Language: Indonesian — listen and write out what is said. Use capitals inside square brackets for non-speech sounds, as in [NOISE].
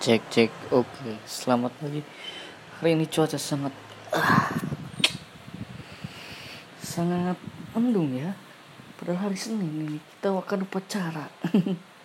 Cek cek. Oke selamat pagi. Hari ini cuaca sangat ah, sangat mendung ya. Padahal hari Senin ini kita akan upacara. [LAUGHS]